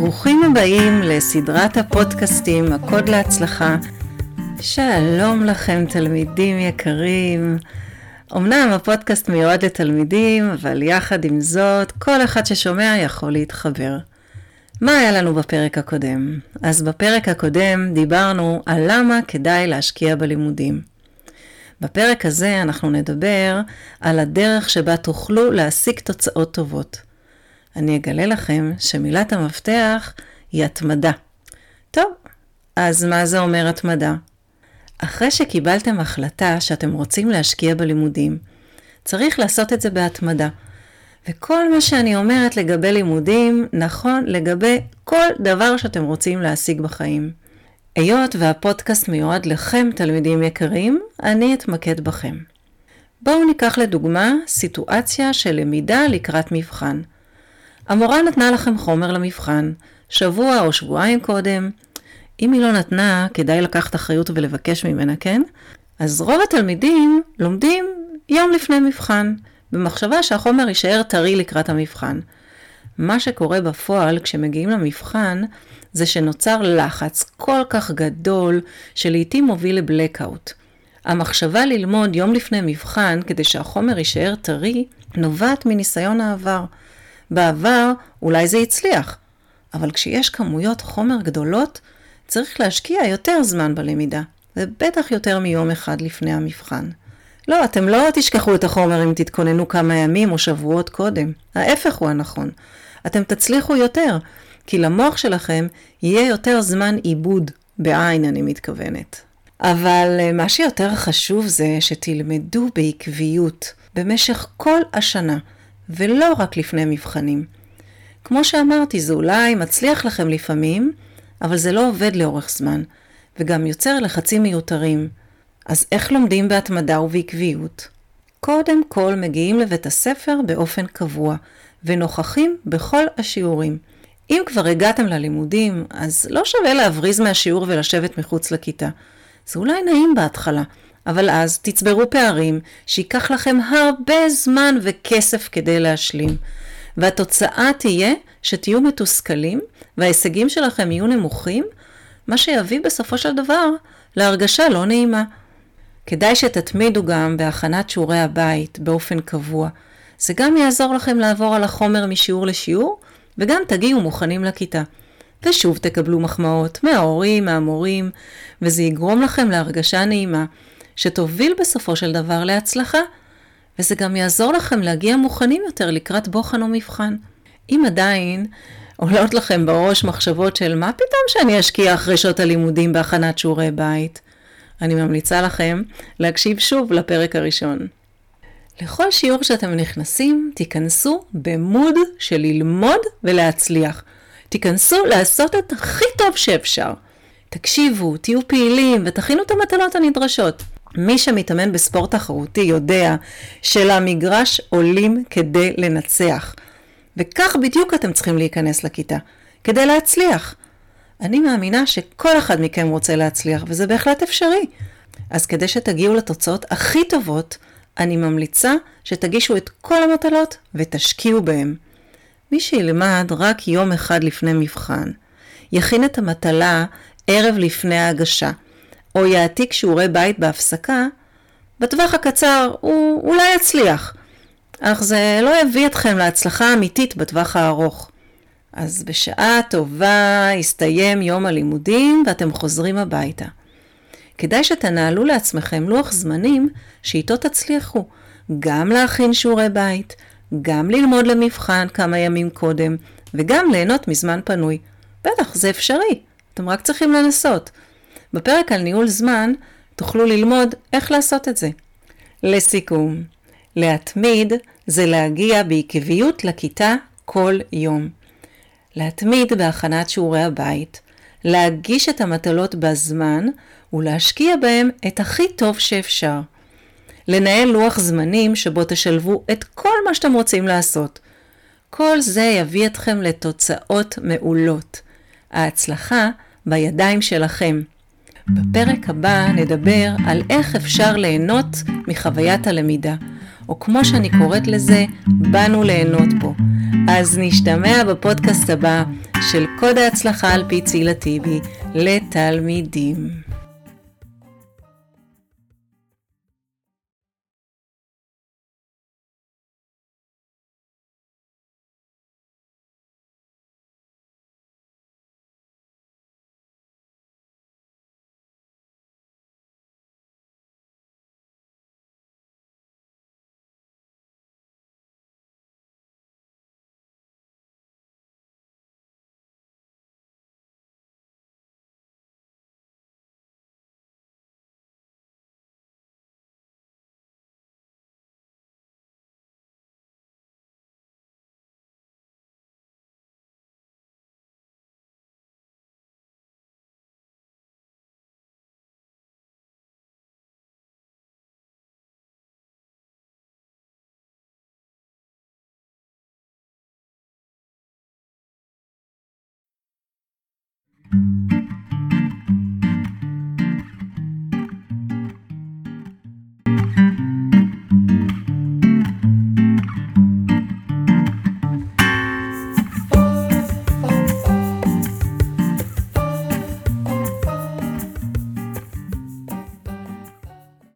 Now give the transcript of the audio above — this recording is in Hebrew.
ברוכים הבאים לסדרת הפודקאסטים הקוד להצלחה. שלום לכם תלמידים יקרים. אמנם הפודקאסט מיועד לתלמידים, אבל יחד עם זאת, כל אחד ששומע יכול להתחבר. מה היה לנו בפרק הקודם? אז בפרק הקודם דיברנו על למה כדאי להשקיע בלימודים. בפרק הזה אנחנו נדבר על הדרך שבה תוכלו להשיג תוצאות טובות. אני אגלה לכם שמילת המפתח היא התמדה. טוב, אז מה זה אומר התמדה? אחרי שקיבלתם החלטה שאתם רוצים להשקיע בלימודים, צריך לעשות את זה בהתמדה. וכל מה שאני אומרת לגבי לימודים, נכון לגבי כל דבר שאתם רוצים להשיג בחיים. היות והפודקאסט מיועד לכם, תלמידים יקרים, אני אתמקד בכם. בואו ניקח לדוגמה סיטואציה של למידה לקראת מבחן. המורה נתנה לכם חומר למבחן, שבוע או שבועיים קודם. אם היא לא נתנה, כדאי לקחת אחריות ולבקש ממנה, כן? אז רוב התלמידים לומדים יום לפני מבחן, במחשבה שהחומר יישאר טרי לקראת המבחן. מה שקורה בפועל כשמגיעים למבחן, זה שנוצר לחץ כל כך גדול, שלעיתים מוביל לבלקאוט. המחשבה ללמוד יום לפני מבחן כדי שהחומר יישאר טרי, נובעת מניסיון העבר. בעבר אולי זה הצליח, אבל כשיש כמויות חומר גדולות, צריך להשקיע יותר זמן בלמידה, ובטח יותר מיום אחד לפני המבחן. לא, אתם לא תשכחו את החומר אם תתכוננו כמה ימים או שבועות קודם. ההפך הוא הנכון. אתם תצליחו יותר, כי למוח שלכם יהיה יותר זמן עיבוד, בעין אני מתכוונת. אבל אה, מה שיותר חשוב זה שתלמדו בעקביות במשך כל השנה. ולא רק לפני מבחנים. כמו שאמרתי, זה אולי מצליח לכם לפעמים, אבל זה לא עובד לאורך זמן, וגם יוצר לחצים מיותרים. אז איך לומדים בהתמדה ובעקביות? קודם כל מגיעים לבית הספר באופן קבוע, ונוכחים בכל השיעורים. אם כבר הגעתם ללימודים, אז לא שווה להבריז מהשיעור ולשבת מחוץ לכיתה. זה אולי נעים בהתחלה, אבל אז תצברו פערים שייקח לכם הרבה זמן וכסף כדי להשלים. והתוצאה תהיה שתהיו מתוסכלים וההישגים שלכם יהיו נמוכים, מה שיביא בסופו של דבר להרגשה לא נעימה. כדאי שתתמידו גם בהכנת שיעורי הבית באופן קבוע. זה גם יעזור לכם לעבור על החומר משיעור לשיעור, וגם תגיעו מוכנים לכיתה. ושוב תקבלו מחמאות מההורים, מהמורים, וזה יגרום לכם להרגשה נעימה, שתוביל בסופו של דבר להצלחה, וזה גם יעזור לכם להגיע מוכנים יותר לקראת בוחן או מבחן. אם עדיין עולות לכם בראש מחשבות של מה פתאום שאני אשקיע אחרי שעות הלימודים בהכנת שיעורי בית, אני ממליצה לכם להקשיב שוב לפרק הראשון. לכל שיעור שאתם נכנסים, תיכנסו במוד של ללמוד ולהצליח. תיכנסו לעשות את הכי טוב שאפשר. תקשיבו, תהיו פעילים ותכינו את המטלות הנדרשות. מי שמתאמן בספורט תחרותי יודע שלמגרש עולים כדי לנצח. וכך בדיוק אתם צריכים להיכנס לכיתה, כדי להצליח. אני מאמינה שכל אחד מכם רוצה להצליח, וזה בהחלט אפשרי. אז כדי שתגיעו לתוצאות הכי טובות, אני ממליצה שתגישו את כל המטלות ותשקיעו בהם. מי שילמד רק יום אחד לפני מבחן, יכין את המטלה ערב לפני ההגשה, או יעתיק שיעורי בית בהפסקה, בטווח הקצר הוא אולי יצליח, אך זה לא יביא אתכם להצלחה אמיתית בטווח הארוך. אז בשעה טובה יסתיים יום הלימודים ואתם חוזרים הביתה. כדאי שתנהלו לעצמכם לוח זמנים שאיתו תצליחו, גם להכין שיעורי בית, גם ללמוד למבחן כמה ימים קודם, וגם ליהנות מזמן פנוי. בטח, זה אפשרי, אתם רק צריכים לנסות. בפרק על ניהול זמן תוכלו ללמוד איך לעשות את זה. לסיכום, להתמיד זה להגיע בעקביות לכיתה כל יום. להתמיד בהכנת שיעורי הבית, להגיש את המטלות בזמן ולהשקיע בהם את הכי טוב שאפשר. לנהל לוח זמנים שבו תשלבו את כל מה שאתם רוצים לעשות. כל זה יביא אתכם לתוצאות מעולות. ההצלחה בידיים שלכם. בפרק הבא נדבר על איך אפשר ליהנות מחוויית הלמידה, או כמו שאני קוראת לזה, באנו ליהנות בו. אז נשתמע בפודקאסט הבא, של קוד ההצלחה על פי צילה טיבי לתלמידים.